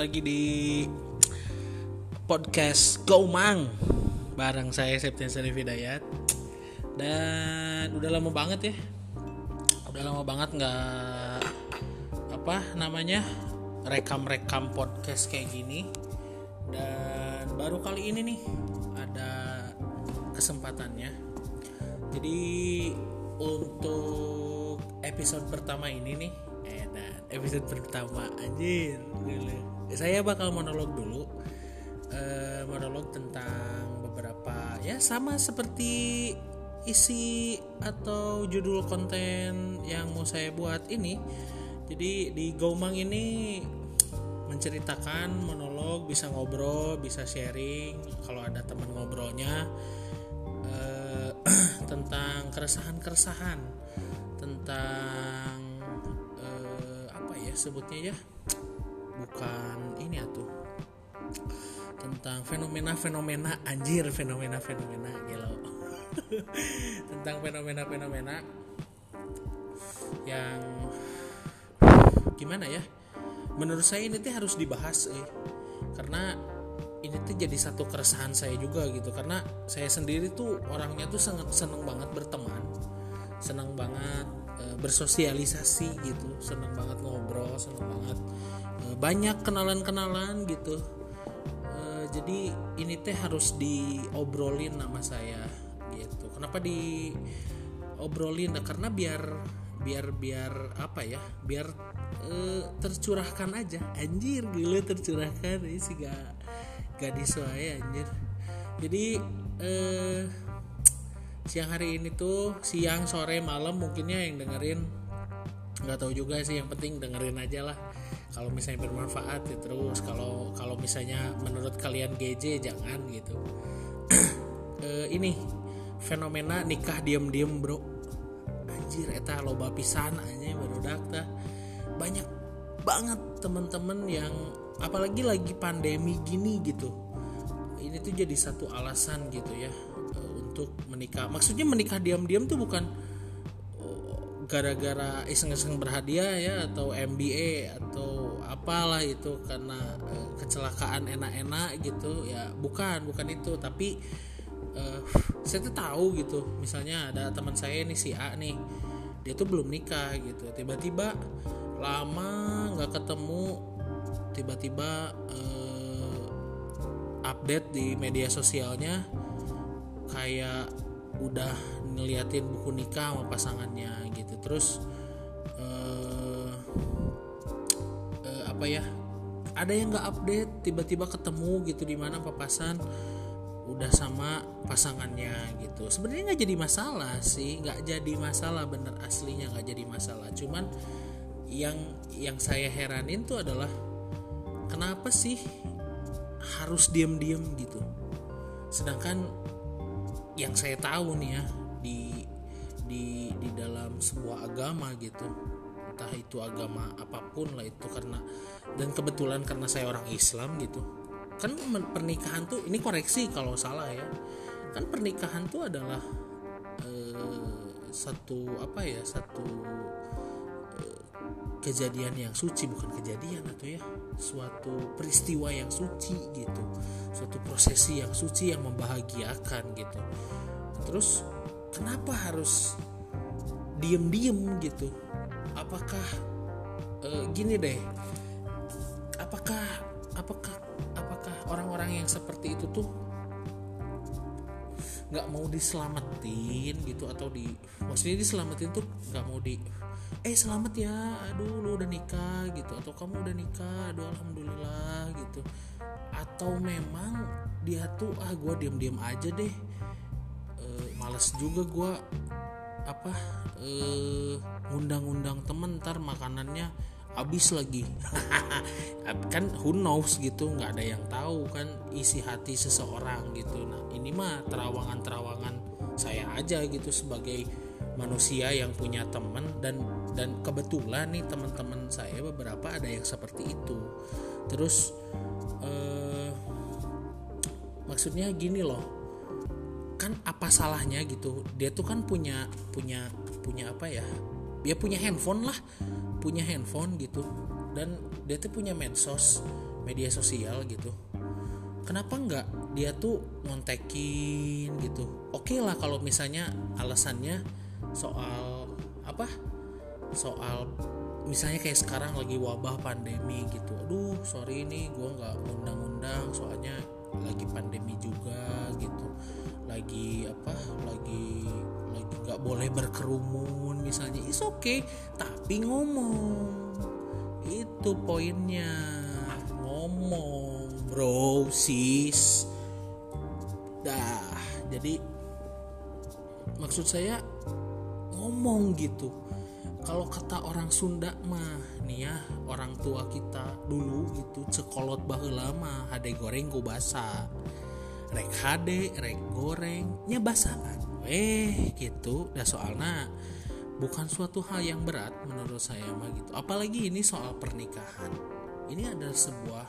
lagi di podcast Go Mang bareng saya Septian Sarif Hidayat. Dan udah lama banget ya. Udah lama banget nggak apa namanya rekam-rekam podcast kayak gini. Dan baru kali ini nih ada kesempatannya. Jadi untuk episode pertama ini nih episode pertama anjir gila. saya bakal monolog dulu eh, monolog tentang beberapa ya sama seperti isi atau judul konten yang mau saya buat ini jadi di Gomang ini menceritakan monolog bisa ngobrol bisa sharing kalau ada teman ngobrolnya eh, tentang keresahan-keresahan tentang ya sebutnya ya bukan ini atuh tentang fenomena-fenomena anjir fenomena-fenomena gitu tentang fenomena-fenomena yang gimana ya menurut saya ini tuh harus dibahas eh. Karena ini tuh jadi satu keresahan saya juga gitu karena saya sendiri tuh orangnya tuh sangat seneng banget berteman seneng banget e, bersosialisasi gitu. Seneng banget ngobrol seneng banget e, banyak kenalan-kenalan gitu. E, jadi ini teh harus diobrolin nama saya gitu. Kenapa diobrolin? Nah, karena biar biar biar apa ya? Biar e, tercurahkan aja. Anjir gila tercurahkan. Ini sih gak gadis saya anjir. Jadi eh, siang hari ini tuh siang sore malam mungkinnya yang dengerin. Nggak tahu juga sih yang penting dengerin aja lah. Kalau misalnya bermanfaat ya terus. Kalau kalau misalnya menurut kalian GJ jangan gitu. Eh, ini fenomena nikah diem-diem bro. Anjir eta loba pisan aja baru dah banyak banget temen-temen yang apalagi lagi pandemi gini gitu. Ini tuh jadi satu alasan gitu ya untuk menikah. Maksudnya menikah diam-diam tuh bukan gara-gara iseng-iseng berhadiah ya atau MBA atau apalah itu karena kecelakaan enak-enak gitu. Ya bukan bukan itu. Tapi uh, saya tuh tahu gitu. Misalnya ada teman saya nih si A nih dia tuh belum nikah gitu. Tiba-tiba lama nggak ketemu tiba-tiba uh, update di media sosialnya kayak udah ngeliatin buku nikah sama pasangannya gitu. Terus uh, uh, apa ya ada yang nggak update tiba-tiba ketemu gitu di mana papasan udah sama pasangannya gitu. Sebenarnya nggak jadi masalah sih nggak jadi masalah bener aslinya nggak jadi masalah. Cuman yang yang saya heranin tuh adalah kenapa sih harus diam-diam gitu? Sedangkan yang saya tahu nih ya di di di dalam sebuah agama gitu entah itu agama apa pun lah itu karena dan kebetulan karena saya orang Islam gitu. Kan pernikahan tuh ini koreksi kalau salah ya kan pernikahan tuh adalah eh, satu apa ya satu kejadian yang suci bukan kejadian atau ya suatu peristiwa yang suci gitu. Suatu prosesi yang suci yang membahagiakan gitu. Terus kenapa harus diem-diem gitu? Apakah e, gini deh. Apakah apakah apakah orang-orang yang seperti itu tuh nggak mau diselamatin gitu atau di maksudnya diselamatin tuh nggak mau di eh selamat ya aduh lu udah nikah gitu atau kamu udah nikah aduh alhamdulillah gitu. Atau memang dia tuh ah gue diam-diam aja deh. E, males juga gue apa e, undang-undang temen ntar makanannya habis lagi. Kan who knows gitu nggak ada yang tahu kan isi hati seseorang gitu. Nah ini mah terawangan-terawangan saya aja gitu sebagai manusia yang punya teman dan dan kebetulan nih teman-teman saya beberapa ada yang seperti itu. Terus eh, maksudnya gini loh kan apa salahnya gitu? Dia tuh kan punya punya punya apa ya dia punya handphone lah punya handphone gitu. Dan dia tuh punya medsos media sosial gitu. Kenapa nggak dia tuh ngontekin gitu? Oke okay lah kalau misalnya alasannya soal apa? Soal misalnya kayak sekarang lagi wabah pandemi gitu. Aduh sorry nih gue nggak undang-undang soalnya lagi pandemi juga gitu. Lagi apa? Lagi nggak boleh berkerumun misalnya. Is oke okay, tapi ngomong. Itu poinnya. Ngomong bro sis. Dah. Jadi maksud saya ngomong gitu. Kalau kata orang Sunda mah nih ya orang tua kita dulu gitu cekolot baheula mah hade goreng ku basa rek hade rek gorengnya basaan eh gitu. Dah soalnya bukan suatu hal yang berat menurut saya mah gitu. Apalagi ini soal pernikahan. Ini adalah sebuah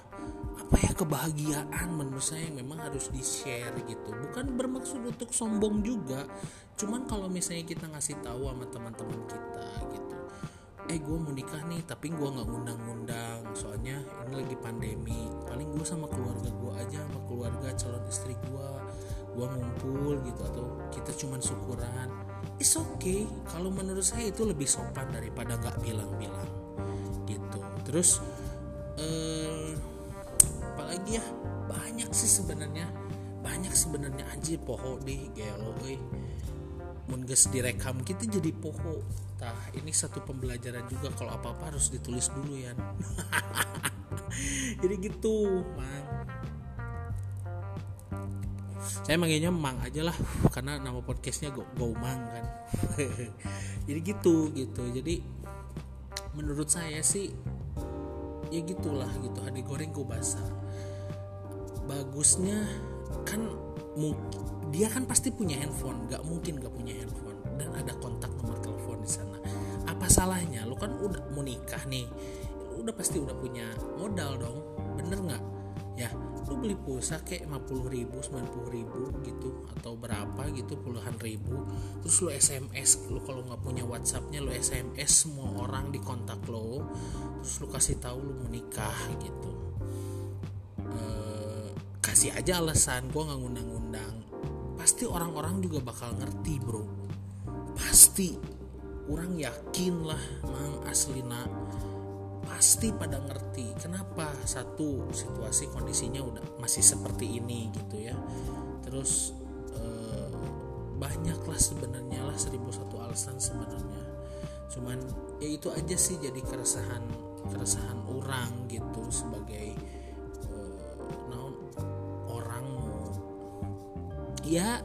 apa ya kebahagiaan menurut saya yang memang harus di share gitu. Bukan bermaksud untuk sombong juga. Cuman kalau misalnya kita ngasih tahu sama teman-teman kita gitu. Eh gue mau nikah nih tapi gue nggak ngundang-ngundang soalnya ini lagi pandemi. Paling gue sama keluarga gue aja sama keluarga calon istri gue gue ngumpul gitu atau kita cuman syukuran. It's okay kalau menurut saya itu lebih sopan daripada nggak bilang-bilang gitu. Terus eh, apalagi ya? Banyak sih sebenarnya banyak sebenarnya. Anjir poho deh gelo eh mengges direkam kita jadi poho. Tah ini satu pembelajaran juga kalau apa apa harus ditulis dulu ya jadi gitu mang saya manggilnya mang aja lah karena nama podcastnya go, go mang kan. Jadi gitu gitu. Jadi menurut saya sih ya gitulah gitu hadi goreng ku basah. Bagusnya kan dia kan pasti punya handphone nggak mungkin nggak punya handphone. Dan ada kontak nomor telepon di sana. Apa salahnya? Lo kan udah mau nikah nih udah pasti udah punya modal dong bener nggak? Ya lu beli pulsa kayak 50 ribu 90 ribu gitu atau berapa gitu puluhan ribu. Terus lu SMS lu kalau nggak punya WhatsAppnya lu SMS semua orang di kontak lo terus lu kasih tahu lu mau nikah gitu. Eh, kasih aja alasan gue nggak ngundang-undang. Pasti orang-orang juga bakal ngerti bro. Pasti. Orang yakin lah mang aslina pasti pada ngerti kenapa satu situasi kondisinya udah masih seperti ini gitu ya. Terus eh, banyak lah sebenarnya lah seribu satu alasan sebenarnya. Cuman ya itu aja sih jadi keresahan keresahan orang gitu sebagai eh, naon orang. Ya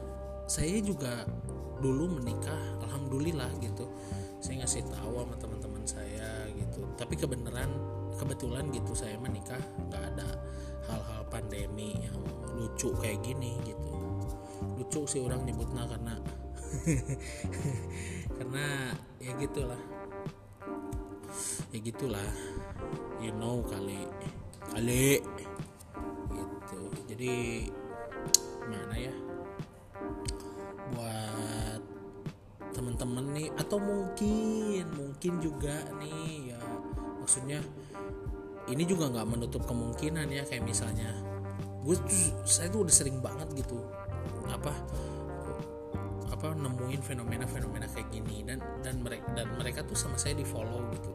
saya juga dulu menikah alhamdulillah gitu. Saya ngasih tahu sama teman-teman gitu. Tapi kebenaran kebetulan gitu saya menikah nggak ada hal-hal pandemi yang lucu kayak gini gitu. Lucu sih orang nyebutnya karena karena ya gitulah. Ya gitulah. You know kali kali. Gitu. Jadi mana ya? Buat temen-temen nih atau mungkin mungkin juga nih maksudnya ini juga nggak menutup kemungkinan ya kayak misalnya gue tuh- saya tuh udah sering banget gitu apa apa nemuin fenomena-fenomena kayak gini dan dan mereka dan mereka tuh sama saya di follow gitu.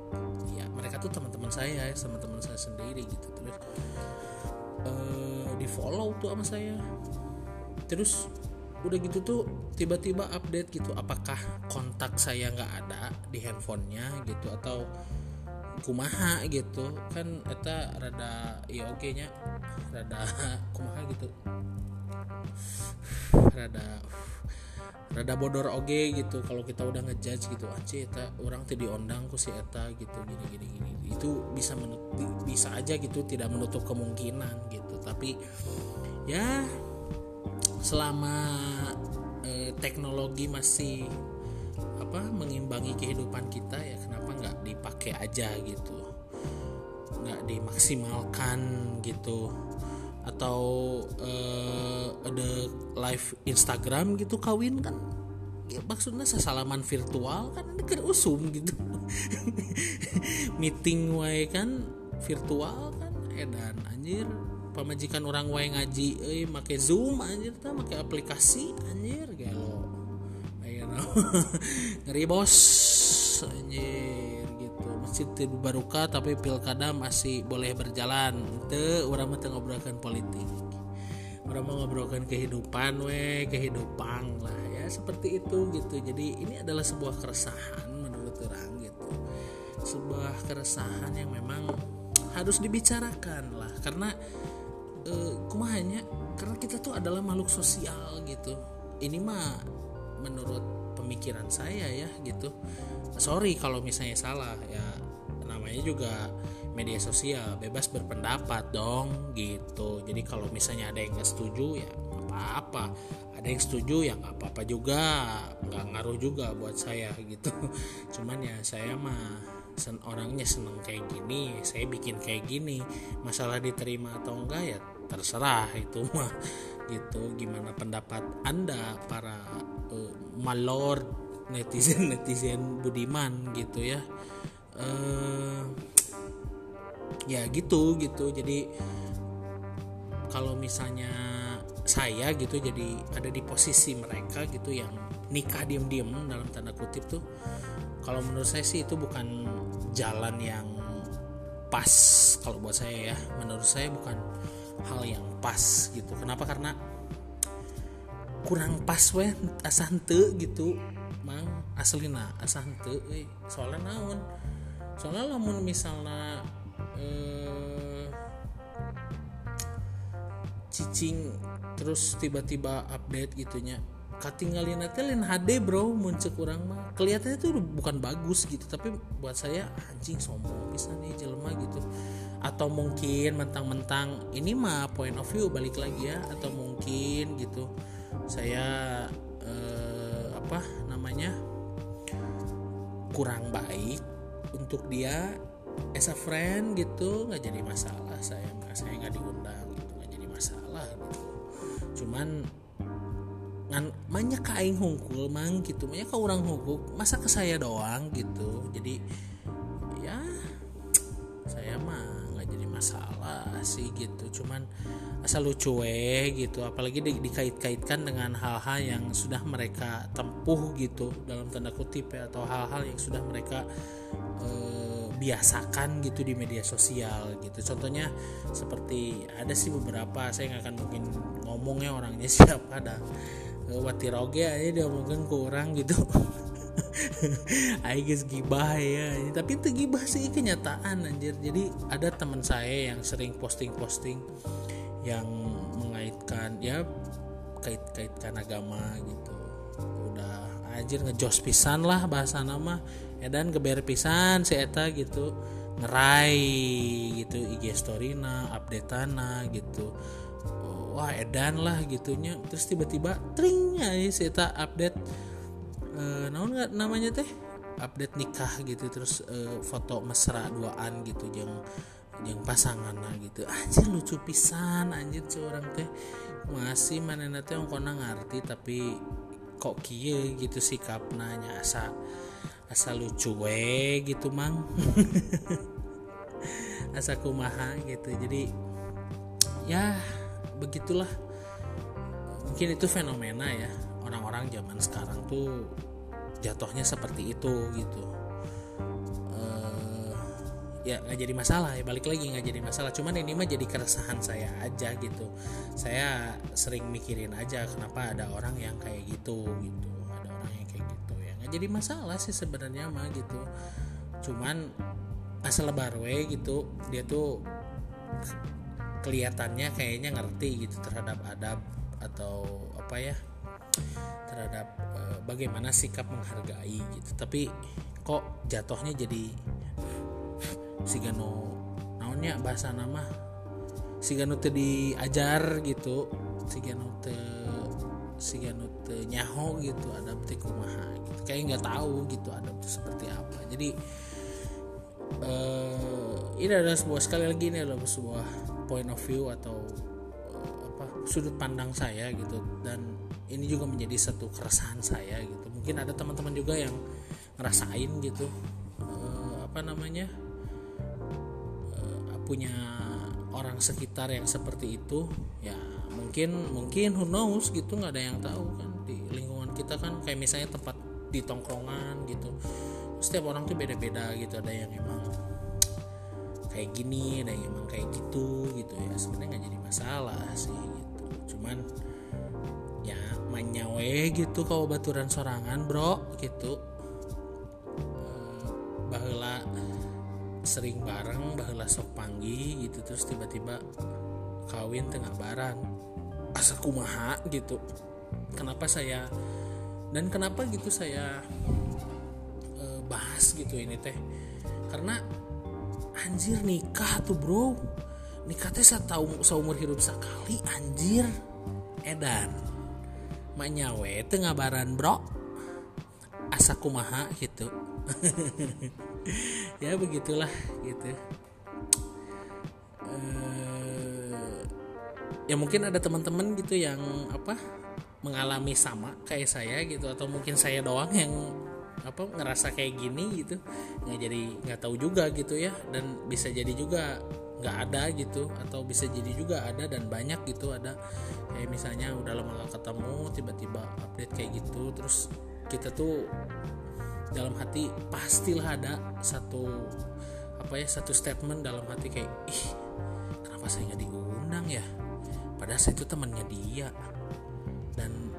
Ya mereka tuh teman-teman saya ya sama teman saya sendiri gitu terus eh di follow tuh sama saya. Terus udah gitu tuh tiba-tiba update gitu apakah kontak saya nggak ada di handphonenya gitu atau kumaha gitu. Kan eta rada ya oke nya rada kumaha gitu. Rada rada bodor oge gitu. Kalau kita udah ngejudge gitu anjir eta orang teh diondang ku si eta gitu gini gini gini. Itu bisa menut- bisa aja gitu tidak menutup kemungkinan gitu. Tapi ya selama eh, teknologi masih apa mengimbangi kehidupan kita ya kenapa nggak dipakai aja gitu? Nggak dimaksimalkan gitu. Atau eh, ada live Instagram gitu kawin kan? Ya maksudnya sesalaman virtual kan deket usum gitu. Meeting wae kan virtual kan? Edan anjir. Pemajikan orang wae ngaji eh make zoom anjir tuh make aplikasi anjir gelo ngeri bos. Anjir gitu. Masjid baruka tapi pilkada masih boleh berjalan. Te orang mah ngobrolkan politik. Orang mau ngobrolkan kehidupan we kehidupan lah ya. Seperti itu gitu. Jadi ini adalah sebuah keresahan menurut orang gitu. Sebuah keresahan yang memang harus dibicarakan lah. Karena uh, kumahanya karena kita tuh adalah makhluk sosial gitu. Ini mah menurut pemikiran saya ya gitu. Sorry kalau misalnya salah ya. Namanya juga media sosial bebas berpendapat dong gitu. Jadi kalau misalnya ada yang nggak setuju ya apa-apa. Ada yang setuju ya nggak apa-apa juga. Nggak ngaruh juga buat saya gitu. Cuman ya saya mah sen orangnya seneng kayak gini saya bikin kayak gini. Masalah diterima atau enggak ya terserah itu mah gitu. Gimana pendapat anda para uh, netizen netizen budiman gitu ya. Uh, ya gitu gitu. Jadi kalau misalnya saya gitu jadi ada di posisi mereka gitu yang nikah diem-diem dalam tanda kutip tuh kalau menurut saya sih itu bukan jalan yang pas kalau buat saya ya. Menurut saya bukan hal yang pas gitu. Kenapa? Karena kurang pas weh asante gitu. Mang aslina asante eh soalnya naon? Soalnya lamun misalnya eh, cicing terus tiba-tiba update gitunya katinggalin nanti lain HD bro muncul kurang mah. Kelihatannya tuh bukan bagus gitu tapi buat saya anjing sombong bisa nih jelema gitu. Atau mungkin mentang-mentang ini mah point of view balik lagi ya. Atau mungkin gitu saya eh, apa namanya kurang baik untuk dia as a friend gitu. Nggak jadi masalah saya saya nggak diundang gitu nggak jadi masalah gitu. Cuman ngan banyak kain hungkul mang gitu. Banyak orang hukuk masa ke saya doang gitu. Jadi sih gitu. Cuman asal lucu eh gitu. Apalagi di, dikait-kaitkan dengan hal-hal yang sudah mereka tempuh gitu. Dalam tanda kutip ya atau hal-hal yang sudah mereka eh, biasakan gitu di media sosial gitu. Contohnya seperti ada sih beberapa saya nggak akan mungkin ngomongnya orangnya siapa ada eh, watiroge aja dia mungkin kurang gitu I guess gibah ya. Tapi itu gibah sih kenyataan anjir. Jadi ada teman saya yang sering posting-posting yang mengaitkan ya kait-kaitkan agama gitu. Udah anjir ngejos pisan lah bahasa nama edan geber pisan si eta gitu. Ngerai gitu IG storyna updateana gitu. Wah edan lah gitunya. Terus tiba-tiba tring aja si eta update e, naon nggak namanya teh? Update nikah gitu terus e, foto mesra duaan gitu yang yang pasangan lah gitu. Anjir lucu pisan anjir seorang teh. Masih mana nanti yang kona ngerti tapi kok kie gitu sikap nanya asa asa lucu we gitu mang. Asa kumaha gitu jadi ya begitulah. Mungkin itu fenomena ya orang-orang zaman sekarang tuh jatuhnya seperti itu gitu. Ya nggak jadi masalah ya balik lagi nggak jadi masalah. Cuman ini mah jadi keresahan saya aja gitu. Saya sering mikirin aja kenapa ada orang yang kayak gitu gitu. Ada orang yang kayak gitu ya. Nggak jadi masalah sih sebenarnya mah gitu. Cuman asal barwe gitu dia tuh kelihatannya kayaknya ngerti gitu terhadap adab atau apa ya terhadap e, bagaimana sikap menghargai gitu. Tapi kok jatuhnya jadi sigano naonnya bahasa nama sigano teu diajar gitu. Sigano teu sigano teu nyaho gitu ada teh kumaha gitu. Kayak nggak tahu gitu ada seperti apa. Jadi uh, ini adalah sebuah sekali lagi ini adalah sebuah point of view atau uh, apa sudut pandang saya gitu. Dan ini juga menjadi satu keresahan saya gitu. Mungkin ada teman-teman juga yang ngerasain gitu uh, apa namanya punya orang sekitar yang seperti itu ya mungkin mungkin who knows gitu nggak ada yang tahu kan. Di lingkungan kita kan kayak misalnya tempat di tongkrongan gitu setiap orang tuh beda-beda gitu. Ada yang emang kayak gini ada yang emang kayak gitu gitu ya. Sebenarnya nggak jadi masalah sih gitu. Cuman manyawe gitu kalau baturan sorangan bro gitu. Eh, bahula sering bareng bahula sok panggi gitu terus tiba-tiba kawin tengah baran asa kumaha gitu. Kenapa saya dan kenapa gitu saya e, bahas gitu ini teh? Karena anjir nikah tuh bro. Nikah teh tahu seumur hidup sekali anjir. Edan manyawe tengah baran bro. Asa kumaha gitu. Ya begitulah gitu. Uh, ya mungkin ada teman-teman gitu yang apa mengalami sama kayak saya gitu. Atau mungkin saya doang yang apa ngerasa kayak gini gitu. Nggak jadi nggak tahu juga gitu ya. Dan bisa jadi juga nggak ada gitu atau bisa jadi juga ada dan banyak gitu ada. Kayak misalnya udah lama gak ketemu tiba-tiba update kayak gitu terus kita tuh dalam hati pastilah ada satu apa ya satu statement dalam hati kayak ih kenapa saya nggak diundang ya? Padahal saya itu temannya dia. Dan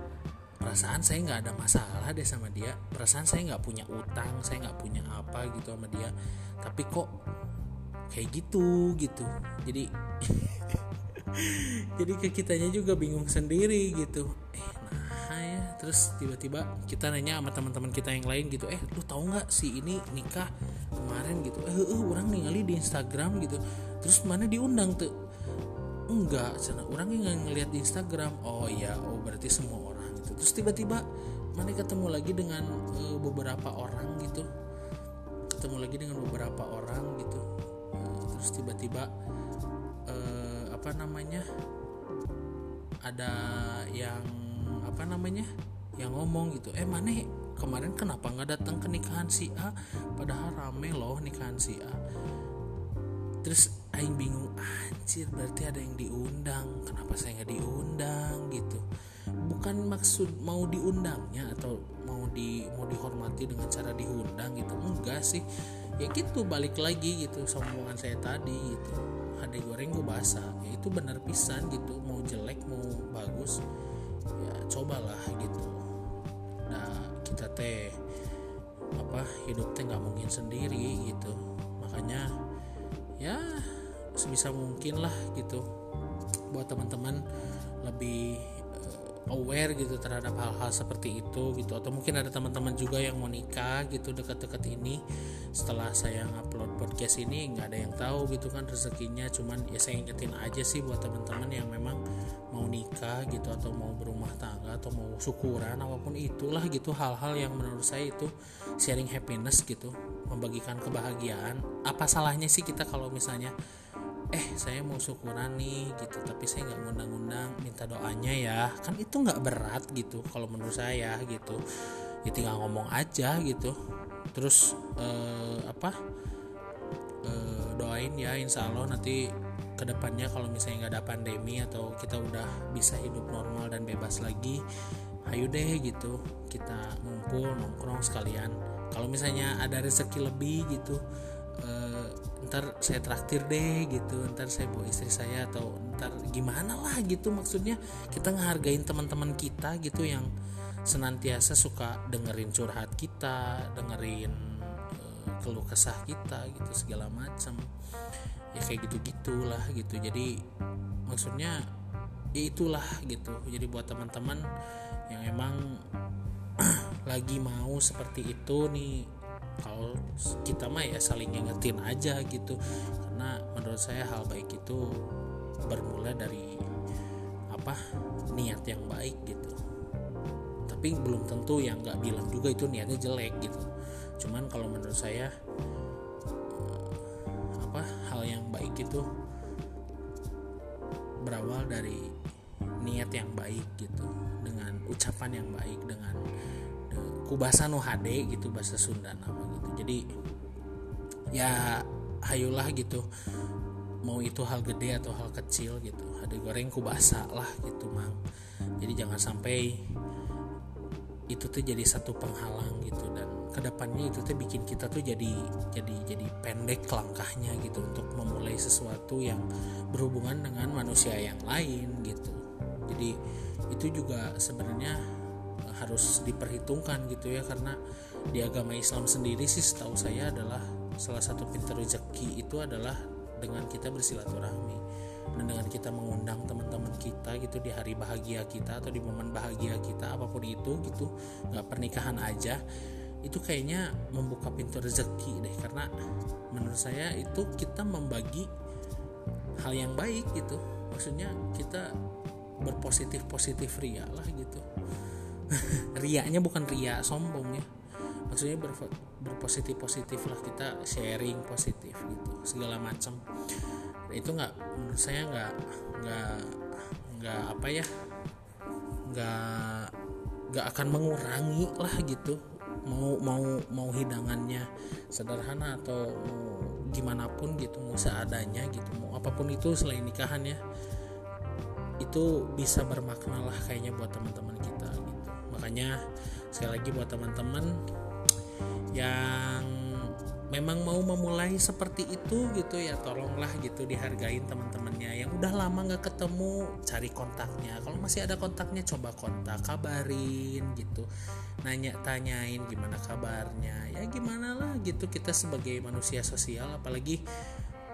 perasaan saya nggak ada masalah deh sama dia. Perasaan saya nggak punya utang saya nggak punya apa gitu sama dia. Tapi kok kayak gitu gitu. Jadi jadi ke kitanya juga bingung sendiri gitu. Eh nah ya. Terus tiba-tiba kita nanya sama teman-teman kita yang lain gitu eh lu tahu nggak si ini nikah kemarin? Gitu. Eh, eh orang ningali di Instagram gitu. Terus mana diundang tuh enggak sana orang yang ngeliat di Instagram. Oh ya oh berarti semua orang gitu. Terus tiba-tiba mana ketemu lagi dengan uh, beberapa orang gitu. Ketemu lagi dengan beberapa orang gitu terus tiba-tiba uh, apa namanya ada yang apa namanya yang ngomong gitu eh mana kemarin kenapa nggak datang ke nikahan si A? Padahal rame loh nikahan si A. Terus Aing bingung anjir berarti ada yang diundang. Kenapa saya nggak diundang? Gitu bukan maksud mau diundangnya atau mau di mau dihormati dengan cara diundang gitu. Enggak sih. Ya gitu balik lagi gitu sombongan saya tadi gitu. Ada goreng gue basah. Ya itu benar pisan gitu. Mau jelek mau bagus ya cobalah gitu. Nah kita teh apa hidup teh nggak mungkin sendiri gitu. Makanya ya sebisa mungkin lah gitu. Buat teman-teman lebih aware gitu terhadap hal-hal seperti itu gitu. Atau mungkin ada teman-teman juga yang mau nikah gitu dekat-dekat ini. Setelah saya ngupload podcast ini nggak ada yang tahu gitu kan rezekinya. Cuman ya saya ingetin aja sih buat teman-teman yang memang mau nikah gitu atau mau berumah tangga atau mau syukuran apa pun itulah gitu. Hal-hal yang menurut saya itu sharing happiness gitu. Membagikan kebahagiaan. Apa salahnya sih kita kalau misalnya eh saya mau syukuran nih gitu. Tapi saya nggak ngundang-undang minta doanya ya. Kan itu nggak berat gitu kalau menurut saya gitu. Ya tinggal ngomong aja gitu. Terus eh, apa? Eh, doain ya insya Allah nanti ke depannya kalau misalnya nggak ada pandemi atau kita udah bisa hidup normal dan bebas lagi ayo deh gitu. Kita ngumpul nongkrong sekalian. Kalau misalnya ada rezeki lebih gitu uh, ntar saya traktir deh gitu ntar saya bawa istri saya atau ntar gimana lah gitu. Maksudnya kita ngehargain teman-teman kita gitu yang senantiasa suka dengerin curhat kita dengerin uh, keluh kesah kita gitu segala macam. Ya kayak gitu gitulah gitu. Jadi maksudnya ya itulah gitu. Jadi buat teman-teman yang emang lagi mau seperti itu nih kalau kita mah ya saling ngingetin aja gitu. Karena menurut saya hal baik itu bermula dari apa niat yang baik gitu. Tapi belum tentu yang nggak bilang juga itu niatnya jelek gitu. Cuman kalau menurut saya eh, apa hal yang baik itu berawal dari niat yang baik gitu. Dengan ucapan yang baik dengan ku bahasa nu HD gitu bahasa Sunda nama gitu. Jadi ya hayulah gitu. Mau itu hal gede atau hal kecil gitu. Ada goreng ku basah lah gitu mang. Jadi jangan sampai itu tuh jadi satu penghalang gitu. Dan ke depannya itu tuh bikin kita tuh jadi jadi jadi pendek langkahnya gitu untuk memulai sesuatu yang berhubungan dengan manusia yang lain gitu. Jadi itu juga sebenarnya harus diperhitungkan gitu ya karena di agama Islam sendiri sih setahu saya adalah salah satu pintu rezeki itu adalah dengan kita bersilaturahmi dan dengan kita mengundang teman-teman kita gitu di hari bahagia kita atau di momen bahagia kita apa pun itu gitu nggak pernikahan aja itu kayaknya membuka pintu rezeki deh. Karena menurut saya itu kita membagi hal yang baik gitu maksudnya kita berpositif positif ria lah gitu riaknya bukan ria sombong ya. Maksudnya ber, berpositif positif lah kita sharing positif gitu segala macam. Itu nggak menurut saya nggak nggak nggak apa ya nggak nggak akan mengurangi lah gitu mau mau mau hidangannya sederhana atau mau gimana pun gitu mau seadanya gitu mau apa pun itu selain nikahan ya. Itu bisa bermakna lah kayaknya buat teman-teman makanya sekali lagi buat teman-teman yang memang mau memulai seperti itu gitu ya tolonglah gitu dihargain teman-temannya. Yang udah lama nggak ketemu cari kontaknya. Kalau masih ada kontaknya coba kontak kabarin gitu. Nanya tanyain gimana kabarnya. Ya gimana lah gitu kita sebagai manusia sosial apalagi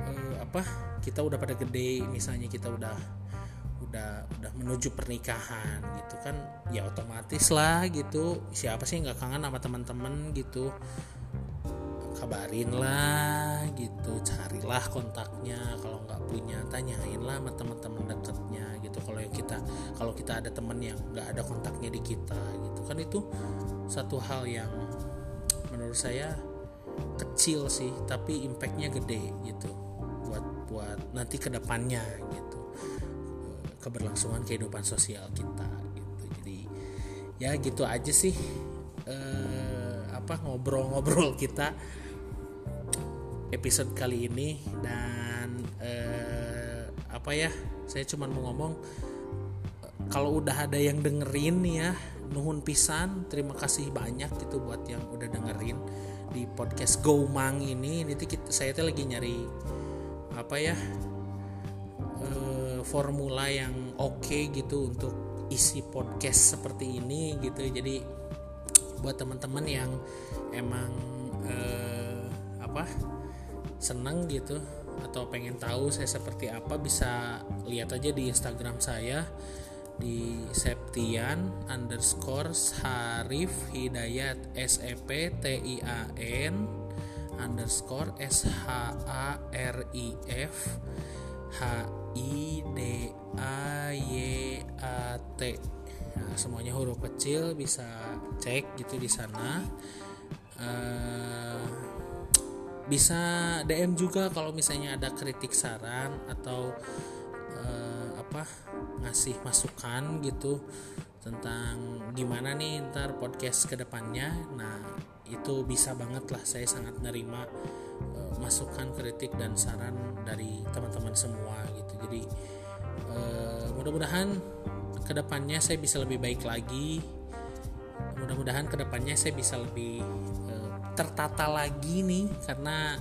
eh, apa kita udah pada gede misalnya kita udah udah udah menuju pernikahan gitu kan ya otomatis lah gitu. Siapa sih nggak kangen sama teman-teman gitu? Kabarin lah gitu carilah kontaknya. Kalau nggak punya tanyain lah sama teman-teman dekatnya gitu. Kalau kita kalau kita ada teman yang nggak ada kontaknya di kita gitu kan itu satu hal yang menurut saya kecil sih tapi impactnya gede gitu buat buat nanti ke depannya gitu keberlangsungan kehidupan sosial kita gitu. Jadi ya gitu aja sih eh, apa ngobrol-ngobrol kita episode kali ini. Dan eh, apa ya saya cuma mau ngomong kalau udah ada yang dengerin ya nuhun pisan. Terima kasih banyak gitu buat yang udah dengerin di podcast Go Mang ini nanti saya tuh lagi nyari apa ya formula yang oke okay gitu untuk isi podcast seperti ini gitu. Jadi buat teman-teman yang emang eh, apa seneng gitu atau pengen tahu saya seperti apa bisa lihat aja di Instagram saya di Septian underscore Harif Hidayat S E P T I A N underscore S H A R I F H I D A Y A T. Nah, semuanya huruf kecil bisa cek gitu di sana. Uh, bisa DM juga kalau misalnya ada kritik saran atau uh, apa ngasih masukan gitu tentang gimana nih ntar podcast ke depannya nah itu bisa banget lah saya sangat nerima masukan kritik dan saran dari teman-teman semua gitu. Jadi uh, mudah-mudahan ke depannya saya bisa lebih baik lagi. Mudah-mudahan ke depannya saya bisa lebih tertata lagi nih karena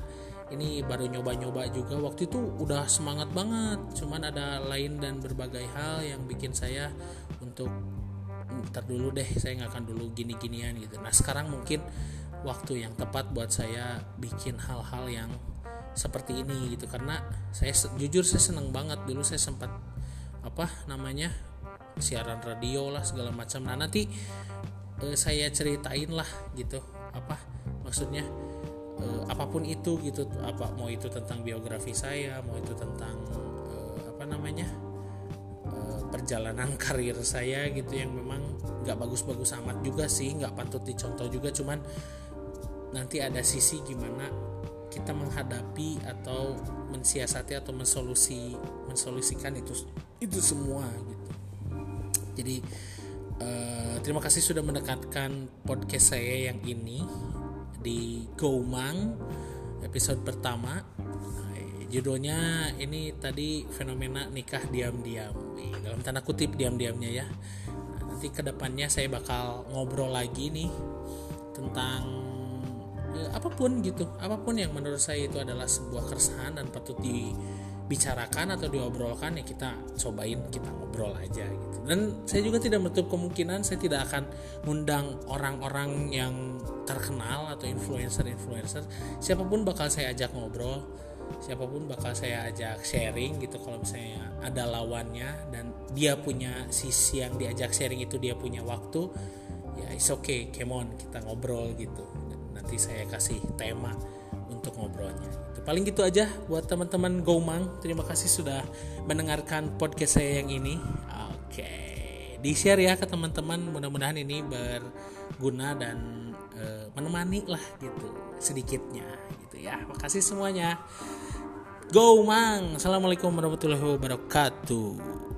ini baru nyoba-nyoba juga. Waktu itu udah semangat banget cuman ada lain dan berbagai hal yang bikin saya untuk ntar dulu deh saya nggak akan dulu gini-ginian gitu. Nah sekarang mungkin waktu yang tepat buat saya bikin hal-hal yang seperti ini gitu. Karena saya jujur saya seneng banget. Dulu saya sempat apa namanya siaran radio lah segala macam. Nah nanti eh, saya ceritain lah gitu. Apa maksudnya? Uh, apa pun itu gitu. Apa mau itu tentang biografi saya mau itu tentang uh, apa namanya uh, perjalanan karir saya gitu yang memang nggak bagus-bagus amat juga sih. Nggak patut dicontoh juga. Cuman nanti ada sisi gimana kita menghadapi atau mensiasati atau mensolusi mensolusikan itu itu semua gitu. Jadi uh, terima kasih sudah mendekatkan podcast saya yang ini di Gomang episode pertama. Judulnya ini tadi fenomena nikah diam-diam. Dalam tanda kutip diam-diamnya ya. Nanti ke depannya saya bakal ngobrol lagi nih tentang apa pun gitu. Apa pun yang menurut saya itu adalah sebuah keresahan dan patut dibicarakan atau diobrolkan ya kita cobain kita ngobrol aja gitu. Dan saya juga tidak menutup kemungkinan saya tidak akan ngundang orang-orang yang terkenal atau influencer-influencer. Siapa pun bakal saya ajak ngobrol siapa pun bakal saya ajak sharing gitu. Kalau misalnya ada lawannya dan dia punya sisi yang diajak sharing itu dia punya waktu ya is okay come on kita ngobrol gitu nanti saya kasih tema untuk ngobrolnya. Paling gitu aja buat teman-teman Gomang terima kasih sudah mendengarkan podcast saya yang ini. Oke di share ya ke teman-teman. Mudah-mudahan ini berguna dan uh, menemani lah gitu sedikitnya gitu ya. Makasih semuanya. Go mang assalamualaikum warahmatullahi wabarakatuh